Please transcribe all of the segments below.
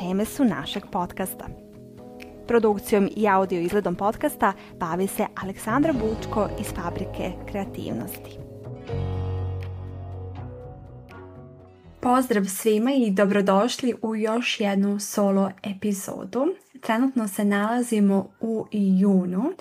teme su našeg podcasta. Produkcijom i audio izgledom podcasta bavi se Aleksandra Bučko iz Fabrike kreativnosti. Pozdrav svima i dobrodošli u još jednu solo epizodu. Trenutno se nalazimo u junu,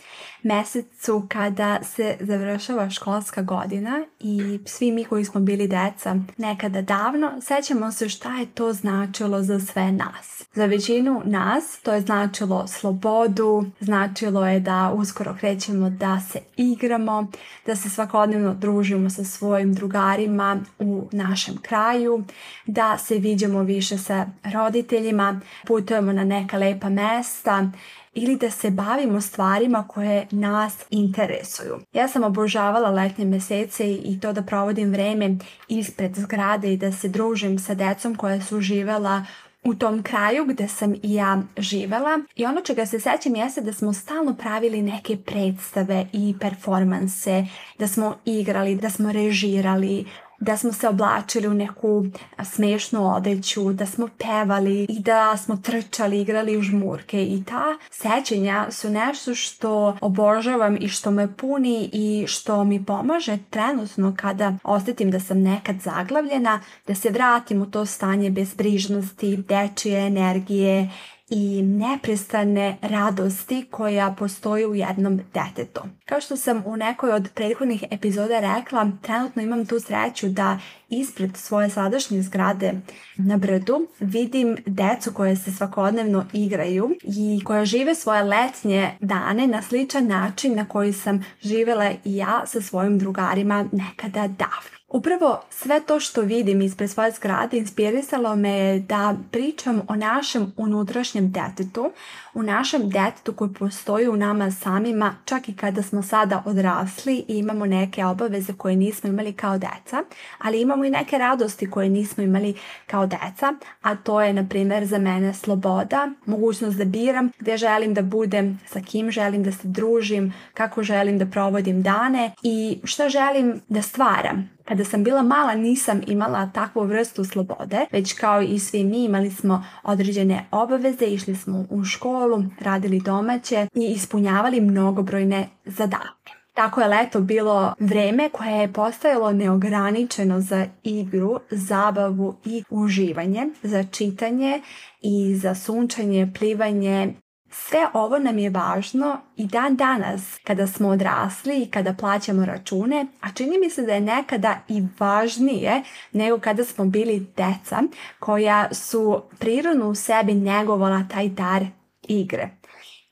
mjesecu kada se završava školska godina i svi mi koji smo bili deca nekada davno, sećamo se šta je to značilo za sve nas. Za većinu nas to je značilo slobodu, značilo je da uskoro krećemo da se igramo, da se svakodnevno družimo sa svojim drugarima u našem kraju, da se viđamo više sa roditeljima, putujemo na neka lepa mjesta, mjesta ili da se bavimo stvarima koje nas interesuju. Ja sam obožavala letnje mjesece i to da provodim vreme ispred zgrade i da se družim sa decom koja su živela u tom kraju gdje sam i ja živela i ono čega se sećam jeste da smo stalno pravili neke predstave i performanse, da smo igrali, da smo režirali, da smo se oblačili u neku smešnu odeću, da smo pevali i da smo trčali, igrali u žmurke i ta sećenja su nešto što obožavam i što me puni i što mi pomaže trenutno kada osjetim da sam nekad zaglavljena, da se vratim u to stanje bezbrižnosti, dečije energije i neprestane radosti koja postoji u jednom detetu. Kao što sam u nekoj od prethodnih epizoda rekla, trenutno imam tu sreću da ispred svoje sadašnje zgrade na brdu vidim decu koje se svakodnevno igraju i koja žive svoje letnje dane na sličan način na koji sam živela i ja sa svojim drugarima nekada davno. Upravo sve to što vidim ispred svoje zgrade inspirisalo me da pričam o našem unutrašnjem detetu, u našem detetu koji postoji u nama samima čak i kada smo sada odrasli i imamo neke obaveze koje nismo imali kao deca, ali imamo i neke radosti koje nismo imali kao deca, a to je na primjer za mene sloboda, mogućnost da biram gdje želim da budem, sa kim želim da se družim, kako želim da provodim dane i što želim da stvaram kada sam bila mala nisam imala takvu vrstu slobode, već kao i svi mi imali smo određene obaveze, išli smo u školu, radili domaće i ispunjavali mnogobrojne zadatke. Tako je leto bilo vreme koje je postajalo neograničeno za igru, zabavu i uživanje, za čitanje i za sunčanje, plivanje sve ovo nam je važno i dan danas kada smo odrasli i kada plaćamo račune, a čini mi se da je nekada i važnije nego kada smo bili deca koja su prirodno u sebi negovala taj dar igre.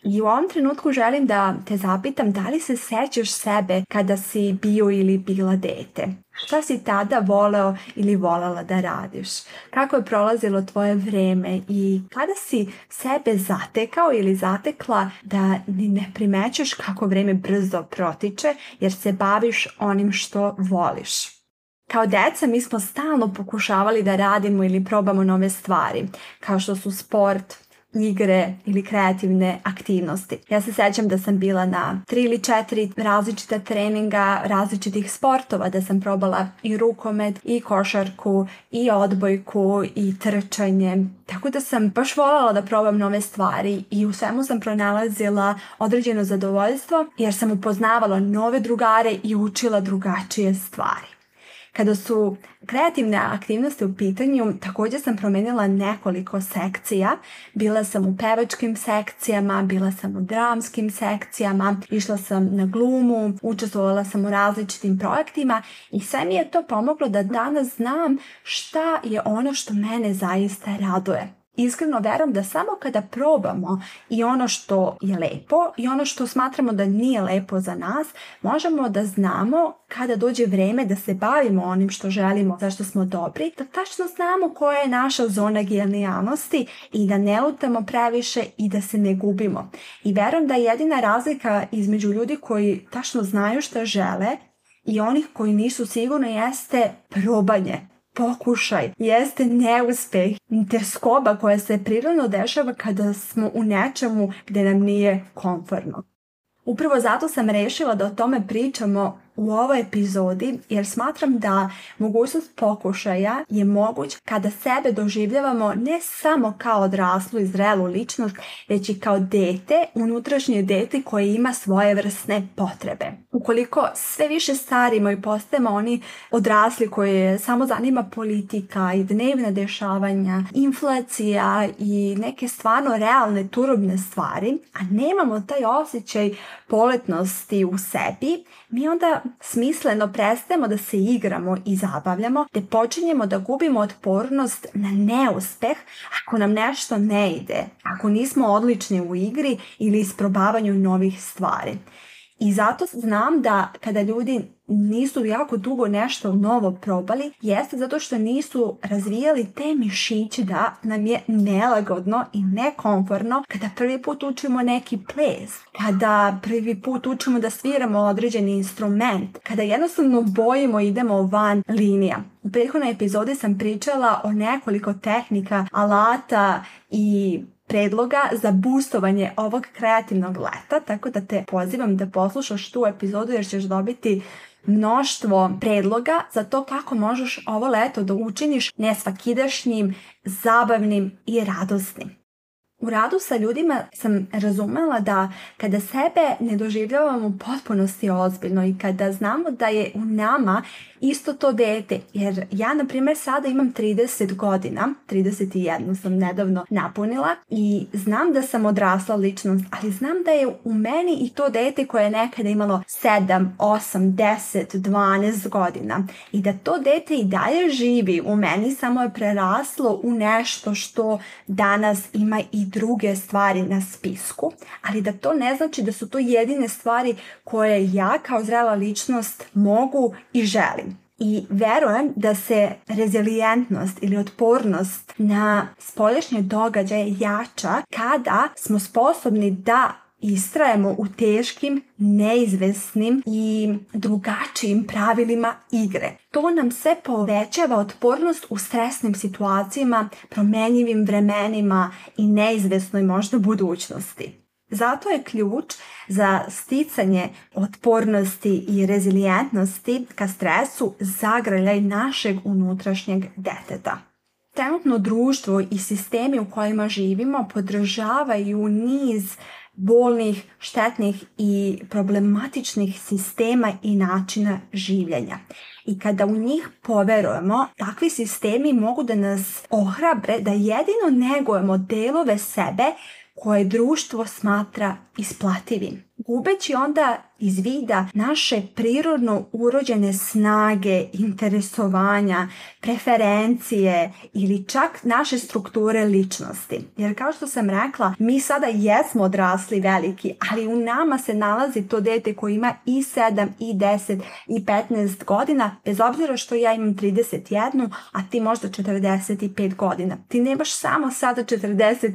I u ovom trenutku želim da te zapitam da li se sećaš sebe kada si bio ili bila dete. Šta si tada voleo ili volala da radiš? Kako je prolazilo tvoje vreme i kada si sebe zatekao ili zatekla da ni ne primećeš kako vreme brzo protiče jer se baviš onim što voliš? Kao deca mi smo stalno pokušavali da radimo ili probamo nove stvari, kao što su sport, igre ili kreativne aktivnosti. Ja se sjećam da sam bila na tri ili četiri različita treninga različitih sportova, da sam probala i rukomet, i košarku, i odbojku, i trčanje. Tako da sam baš voljela da probam nove stvari i u svemu sam pronalazila određeno zadovoljstvo jer sam upoznavala nove drugare i učila drugačije stvari. Kada su kreativne aktivnosti u pitanju, također sam promijenila nekoliko sekcija. Bila sam u pevačkim sekcijama, bila sam u dramskim sekcijama, išla sam na glumu, učestvovala sam u različitim projektima i sve mi je to pomoglo da danas znam šta je ono što mene zaista raduje iskreno verujem da samo kada probamo i ono što je lepo i ono što smatramo da nije lepo za nas, možemo da znamo kada dođe vreme da se bavimo onim što želimo, zašto smo dobri, da tačno znamo koja je naša zona genijalnosti i da ne lutamo previše i da se ne gubimo. I verujem da je jedina razlika između ljudi koji tačno znaju što žele i onih koji nisu sigurni jeste probanje pokušaj jeste neuspeh, skoba koja se prirodno dešava kada smo u nečemu gdje nam nije konforno. Upravo zato sam rešila da o tome pričamo u ovoj epizodi jer smatram da mogućnost pokušaja je moguć kada sebe doživljavamo ne samo kao odraslu i zrelu ličnost, već i kao dete, unutrašnje dete koje ima svoje vrsne potrebe. Ukoliko sve više starimo i postajemo oni odrasli koje samo zanima politika i dnevna dešavanja, inflacija i neke stvarno realne turobne stvari, a nemamo taj osjećaj poletnosti u sebi, mi onda smisleno prestajemo da se igramo i zabavljamo, te počinjemo da gubimo otpornost na neuspeh ako nam nešto ne ide, ako nismo odlični u igri ili isprobavanju novih stvari. I zato znam da kada ljudi nisu jako dugo nešto novo probali, jeste zato što nisu razvijali te mišiće da nam je nelagodno i nekomforno kada prvi put učimo neki ples, kada prvi put učimo da sviramo određeni instrument, kada jednostavno bojimo idemo van linija. U prethodnoj epizodi sam pričala o nekoliko tehnika, alata i predloga za boostovanje ovog kreativnog leta, tako da te pozivam da poslušaš tu epizodu jer ćeš dobiti mnoštvo predloga za to kako možeš ovo leto da učiniš nesvakidašnjim, zabavnim i radosnim. U radu sa ljudima sam razumela da kada sebe ne doživljavamo potpunosti ozbiljno i kada znamo da je u nama isto to dete. Jer ja, na primjer, sada imam 30 godina, 31 sam nedavno napunila i znam da sam odrasla ličnost, ali znam da je u meni i to dete koje je nekada imalo 7, 8, 10, 12 godina i da to dete i dalje živi u meni, samo je preraslo u nešto što danas ima i druge stvari na spisku, ali da to ne znači da su to jedine stvari koje ja kao zrela ličnost mogu i želim i verujem da se rezilijentnost ili otpornost na spolješnje događaje jača kada smo sposobni da istrajemo u teškim, neizvesnim i drugačijim pravilima igre. To nam se povećava otpornost u stresnim situacijama, promenjivim vremenima i neizvesnoj možda budućnosti. Zato je ključ za sticanje otpornosti i rezilijentnosti ka stresu zagrljaj našeg unutrašnjeg deteta. Trenutno društvo i sistemi u kojima živimo podržavaju niz bolnih, štetnih i problematičnih sistema i načina življenja. I kada u njih poverujemo, takvi sistemi mogu da nas ohrabre da jedino negujemo delove sebe koje društvo smatra isplativim gubeći onda iz vida naše prirodno urođene snage, interesovanja, preferencije ili čak naše strukture ličnosti. Jer kao što sam rekla, mi sada jesmo odrasli veliki, ali u nama se nalazi to dete koji ima i 7, i 10, i 15 godina, bez obzira što ja imam 31, a ti možda 45 godina. Ti nemaš samo sada 45,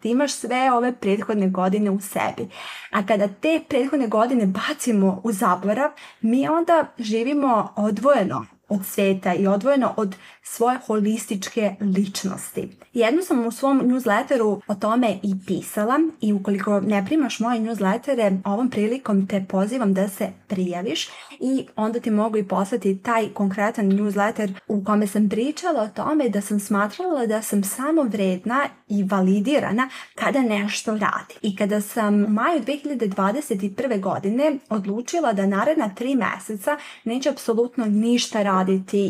ti imaš sve ove prethodne godine u sebi. A kada te te prethodne godine bacimo u zaborav, mi onda živimo odvojeno od sveta i odvojeno od svoje holističke ličnosti. Jedno sam u svom newsletteru o tome i pisala i ukoliko ne primaš moje newslettere, ovom prilikom te pozivam da se prijaviš i onda ti mogu i poslati taj konkretan newsletter u kome sam pričala o tome da sam smatrala da sam samo vredna i validirana kada nešto radi. I kada sam u maju 2021. godine odlučila da naredna tri meseca neće apsolutno ništa raditi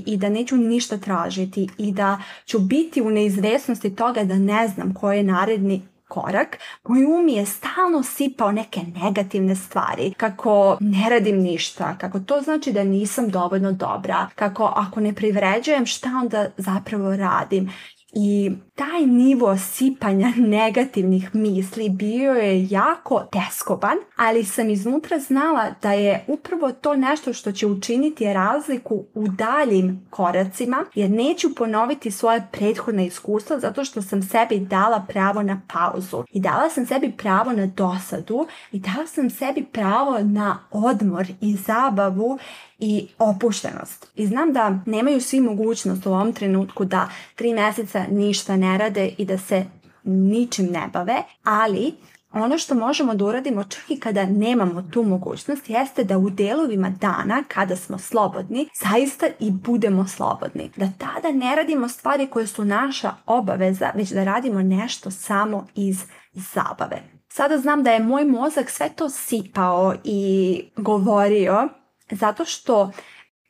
i da neću ništa tražiti i da ću biti u neizvesnosti toga da ne znam koji je naredni korak, moj um je stalno sipao neke negativne stvari, kako ne radim ništa, kako to znači da nisam dovoljno dobra, kako ako ne privređujem šta onda zapravo radim. I taj nivo sipanja negativnih misli bio je jako teskoban, ali sam iznutra znala da je upravo to nešto što će učiniti razliku u daljim koracima, jer neću ponoviti svoje prethodne iskustva zato što sam sebi dala pravo na pauzu i dala sam sebi pravo na dosadu i dala sam sebi pravo na odmor i zabavu i opuštenost. I znam da nemaju svi mogućnost u ovom trenutku da tri mjeseca ništa ne rade i da se ničim ne bave, ali ono što možemo da uradimo čak i kada nemamo tu mogućnost jeste da u delovima dana kada smo slobodni zaista i budemo slobodni. Da tada ne radimo stvari koje su naša obaveza, već da radimo nešto samo iz zabave. Sada znam da je moj mozak sve to sipao i govorio zato što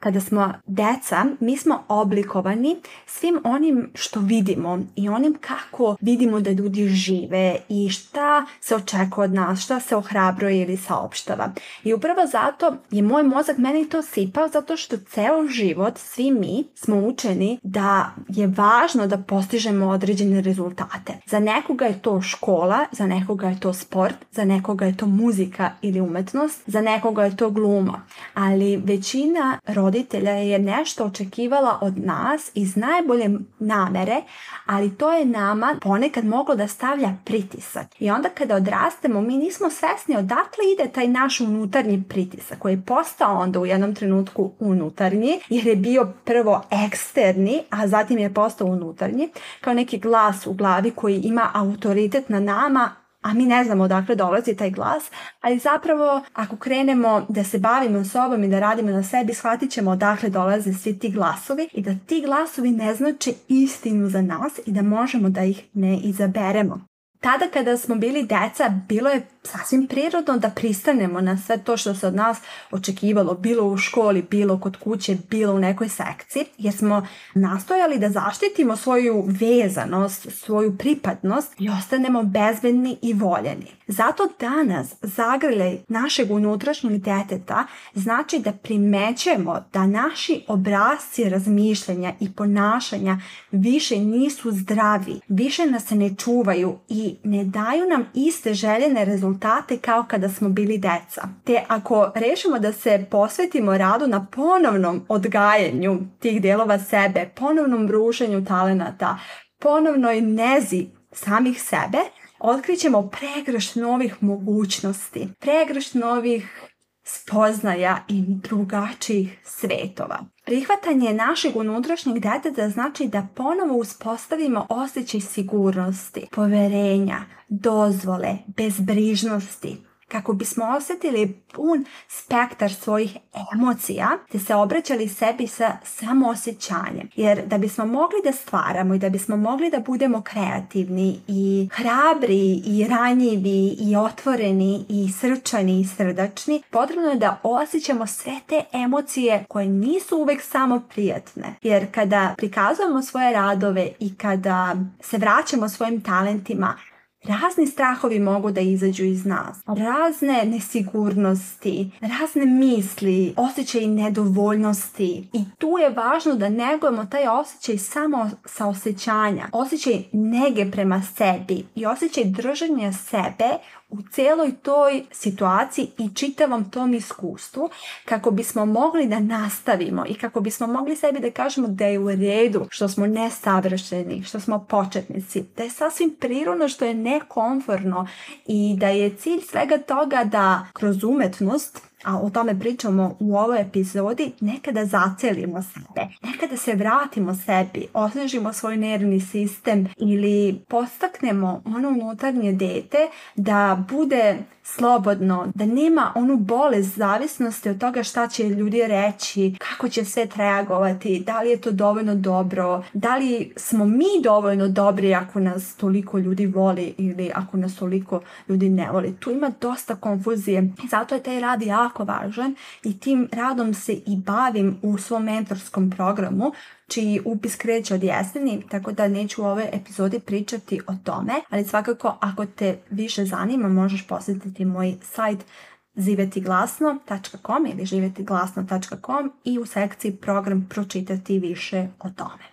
kada smo deca, mi smo oblikovani svim onim što vidimo i onim kako vidimo da ljudi žive i šta se očekuje od nas, šta se ohrabroje ili saopštava. I upravo zato je moj mozak meni to sipao zato što ceo život svi mi smo učeni da je važno da postižemo određene rezultate. Za nekoga je to škola, za nekoga je to sport, za nekoga je to muzika ili umetnost, za nekoga je to gluma. Ali većina roditelja roditelja je nešto očekivala od nas iz najbolje namere, ali to je nama ponekad moglo da stavlja pritisak. I onda kada odrastemo, mi nismo svesni odakle ide taj naš unutarnji pritisak koji je postao onda u jednom trenutku unutarnji, jer je bio prvo eksterni, a zatim je postao unutarnji, kao neki glas u glavi koji ima autoritet na nama, a mi ne znamo odakle dolazi taj glas, ali zapravo ako krenemo da se bavimo sobom i da radimo na sebi, shvatit ćemo odakle dolaze svi ti glasovi i da ti glasovi ne znače istinu za nas i da možemo da ih ne izaberemo tada kada smo bili deca, bilo je sasvim prirodno da pristanemo na sve to što se od nas očekivalo, bilo u školi, bilo kod kuće, bilo u nekoj sekciji, jer smo nastojali da zaštitimo svoju vezanost, svoju pripadnost i ostanemo bezbedni i voljeni. Zato danas zagrljaj našeg unutrašnjeg deteta znači da primećemo da naši obrazci razmišljanja i ponašanja više nisu zdravi, više nas ne čuvaju i ne daju nam iste željene rezultate kao kada smo bili deca. Te ako rešimo da se posvetimo radu na ponovnom odgajanju tih dijelova sebe, ponovnom ruženju talenata, ponovnoj nezi samih sebe, otkrićemo pregrš novih mogućnosti, pregrš novih spoznaja i drugačijih svetova. Prihvatanje našeg unutrašnjeg djeteta znači da ponovo uspostavimo osjećaj sigurnosti, poverenja, dozvole, bezbrižnosti, kako bismo osjetili pun spektar svojih emocija te se obraćali sebi sa samoosjećanjem. Jer da bismo mogli da stvaramo i da bismo mogli da budemo kreativni i hrabri i ranjivi i otvoreni i srčani i srdačni, potrebno je da osjećamo sve te emocije koje nisu uvek samo prijatne. Jer kada prikazujemo svoje radove i kada se vraćamo svojim talentima, Razni strahovi mogu da izađu iz nas. Razne nesigurnosti, razne misli, osjećaj nedovoljnosti. I tu je važno da negujemo taj osjećaj samo sa osjećanja. Osjećaj nege prema sebi i osjećaj držanja sebe u cijeloj toj situaciji i čitavom tom iskustvu kako bismo mogli da nastavimo i kako bismo mogli sebi da kažemo da je u redu što smo nesavršeni, što smo početnici, da je sasvim prirodno što je nekomforno i da je cilj svega toga da kroz umetnost a o tome pričamo u ovoj epizodi, nekada zacelimo sebe, nekada se vratimo sebi, osnažimo svoj nervni sistem ili postaknemo ono unutarnje dete da bude slobodno, da nema onu bolest zavisnosti od toga šta će ljudi reći, kako će sve reagovati, da li je to dovoljno dobro, da li smo mi dovoljno dobri ako nas toliko ljudi voli ili ako nas toliko ljudi ne voli. Tu ima dosta konfuzije. Zato je taj rad jako važan i tim radom se i bavim u svom mentorskom programu čiji upis kreće od jeseni, tako da neću u ovoj epizodi pričati o tome, ali svakako ako te više zanima možeš posjetiti moj sajt zivetiglasno.com ili živetiglasno.com i u sekciji program pročitati više o tome.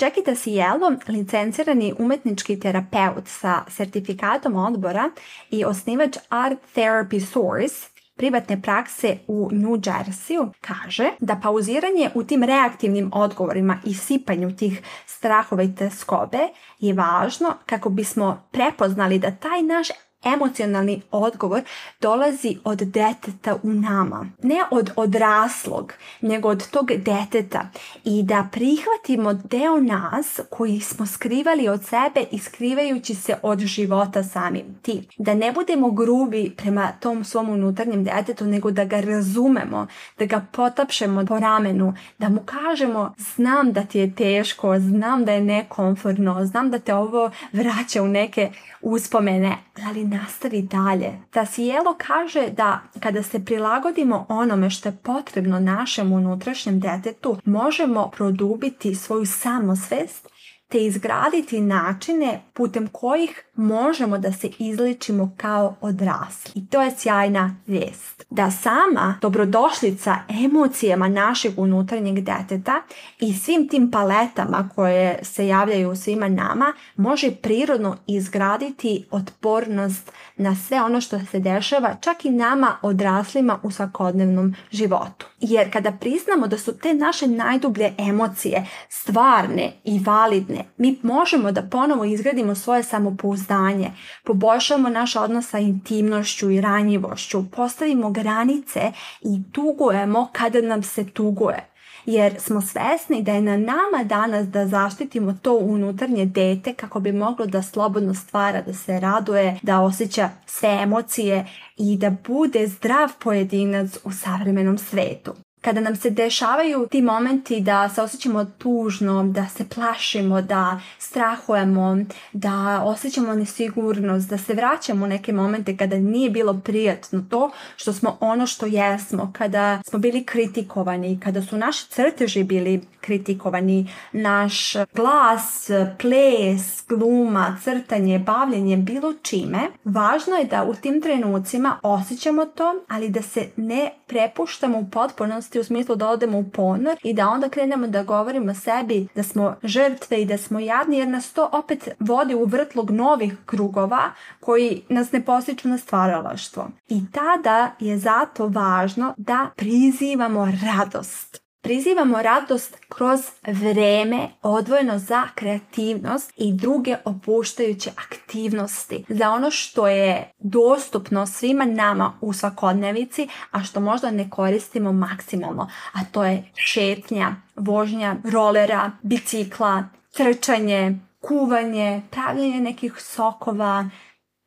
Jackie Tassiello, licencirani umetnički terapeut sa sertifikatom odbora i osnivač Art Therapy Source, privatne prakse u New Jerseyu kaže da pauziranje u tim reaktivnim odgovorima i sipanju tih strahova i skobe je važno kako bismo prepoznali da taj naš emocionalni odgovor dolazi od deteta u nama. Ne od odraslog, nego od tog deteta. I da prihvatimo deo nas koji smo skrivali od sebe i skrivajući se od života samim ti. Da ne budemo grubi prema tom svom unutarnjem detetu, nego da ga razumemo, da ga potapšemo po ramenu, da mu kažemo znam da ti je teško, znam da je nekomfortno, znam da te ovo vraća u neke uspomene, ali nastavi dalje. Ta sjelo kaže da kada se prilagodimo onome što je potrebno našem unutrašnjem detetu, možemo produbiti svoju samosvest te izgraditi načine putem kojih možemo da se izličimo kao odrasli. I to je sjajna vijest. Da sama dobrodošlica emocijama našeg unutarnjeg deteta i svim tim paletama koje se javljaju u svima nama može prirodno izgraditi otpornost na sve ono što se dešava čak i nama odraslima u svakodnevnom životu. Jer kada priznamo da su te naše najdublje emocije stvarne i validne mi možemo da ponovo izgradimo svoje samopouzdanje, poboljšamo naš odnos sa intimnošću i ranjivošću, postavimo granice i tugujemo kada nam se tuguje jer smo svesni da je na nama danas da zaštitimo to unutarnje dete kako bi moglo da slobodno stvara, da se raduje, da osjeća sve emocije i da bude zdrav pojedinac u savremenom svetu kada nam se dešavaju ti momenti da se osjećamo tužno, da se plašimo, da strahujemo, da osjećamo nesigurnost, da se vraćamo u neke momente kada nije bilo prijatno to što smo ono što jesmo, kada smo bili kritikovani, kada su naši crteži bili kritikovani, naš glas, ples, gluma, crtanje, bavljenje, bilo čime, važno je da u tim trenucima osjećamo to, ali da se ne prepuštamo u potpunosti u smislu da odemo u ponor i da onda krenemo da govorimo sebi da smo žrtve i da smo jadni jer nas to opet vodi u vrtlog novih krugova koji nas ne posjeću na stvaralaštvo. I tada je zato važno da prizivamo radost. Prizivamo radost kroz vreme odvojeno za kreativnost i druge opuštajuće aktivnosti. Za ono što je dostupno svima nama u svakodnevici, a što možda ne koristimo maksimalno. A to je šetnja, vožnja, rolera, bicikla, trčanje, kuvanje, pravljanje nekih sokova,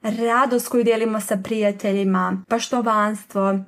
radost koju dijelimo sa prijateljima, paštovanstvo,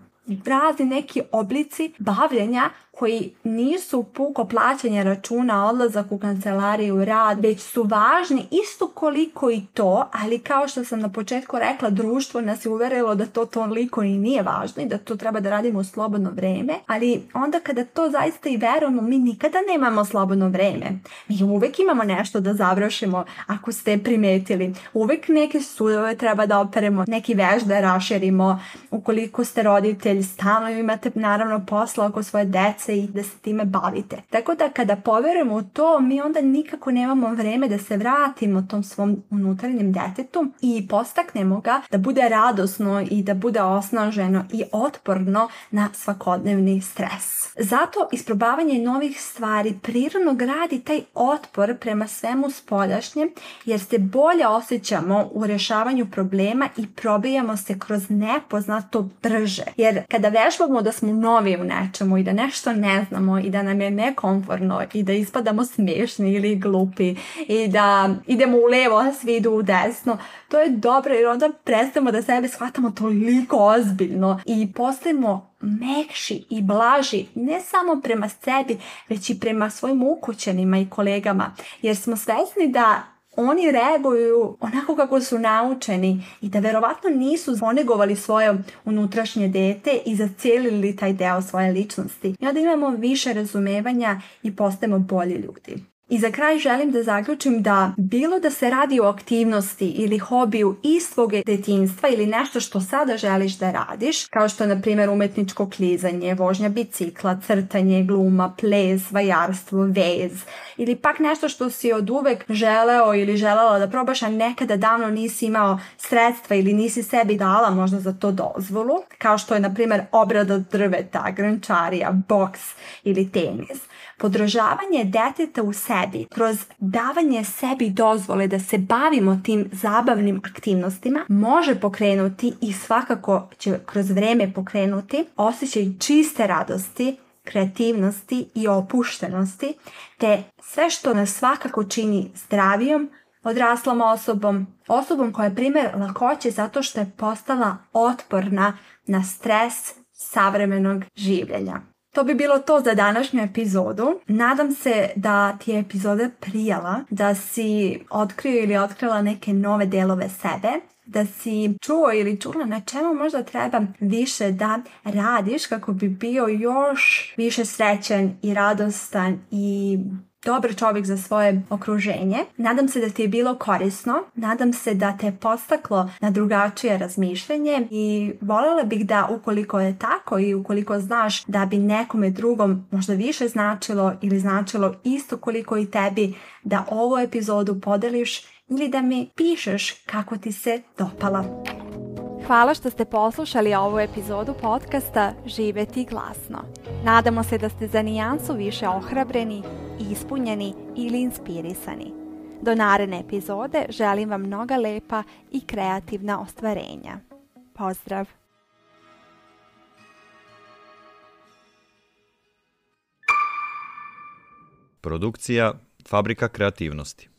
razni neki oblici bavljenja koji nisu puko plaćanje računa, odlazak u kancelariju, rad, već su važni isto koliko i to, ali kao što sam na početku rekla, društvo nas je uverilo da to toliko i nije važno i da to treba da radimo u slobodno vreme, ali onda kada to zaista i verujemo, mi nikada nemamo slobodno vreme. Mi uvek imamo nešto da završimo, ako ste primetili. Uvek neke sudove treba da operemo, neki vež da raširimo. Ukoliko ste roditelj, stalno imate naravno posla oko svoje dece, se i da se time bavite. Tako da kada poverujemo u to, mi onda nikako nemamo vreme da se vratimo tom svom unutarnjem detetu i postaknemo ga da bude radosno i da bude osnaženo i otporno na svakodnevni stres. Zato isprobavanje novih stvari prirodno gradi taj otpor prema svemu spoljašnjem jer se bolje osjećamo u rješavanju problema i probijamo se kroz nepoznato brže. Jer kada vežbamo da smo novi u nečemu i da nešto ne znamo i da nam je nekomforno i da ispadamo smiješni ili glupi i da idemo u levo, a svi idu u desno. To je dobro jer onda prestajemo da sebe shvatamo toliko ozbiljno i postajemo mekši i blaži ne samo prema sebi, već i prema svojim ukućenima i kolegama. Jer smo svesni da oni reaguju onako kako su naučeni i da verovatno nisu ponegovali svoje unutrašnje dete i zacijelili taj deo svoje ličnosti. I onda imamo više razumevanja i postajemo bolji ljudi. I za kraj želim da zaključim da bilo da se radi o aktivnosti ili hobiju iz svog detinstva ili nešto što sada želiš da radiš, kao što je na primjer umetničko klizanje, vožnja bicikla, crtanje, gluma, ples, vajarstvo, vez ili pak nešto što si od uvek želeo ili želela da probaš, a nekada davno nisi imao sredstva ili nisi sebi dala možda za to dozvolu, kao što je na primjer obrada drveta, grančarija, boks ili tenis. Podržavanje deteta u sebi kroz davanje sebi dozvole da se bavimo tim zabavnim aktivnostima može pokrenuti i svakako će kroz vrijeme pokrenuti osjećaj čiste radosti, kreativnosti i opuštenosti, te sve što nas svakako čini zdravijom, odraslom osobom, osobom koja je primjer lakoće zato što je postala otporna na stres savremenog življenja. To bi bilo to za današnju epizodu. Nadam se da ti je epizoda prijala, da si otkrio ili otkrila neke nove delove sebe, da si čuo ili čula na čemu možda treba više da radiš kako bi bio još više srećan i radostan i dobar čovjek za svoje okruženje. Nadam se da ti je bilo korisno, nadam se da te je postaklo na drugačije razmišljanje i voljela bih da ukoliko je tako i ukoliko znaš da bi nekome drugom možda više značilo ili značilo isto koliko i tebi da ovu epizodu podeliš ili da mi pišeš kako ti se dopala. Hvala što ste poslušali ovu epizodu podcasta Živeti glasno. Nadamo se da ste za nijansu više ohrabreni ispunjeni ili inspirisani. Do naredne epizode želim vam mnoga lepa i kreativna ostvarenja. Pozdrav! Produkcija Fabrika kreativnosti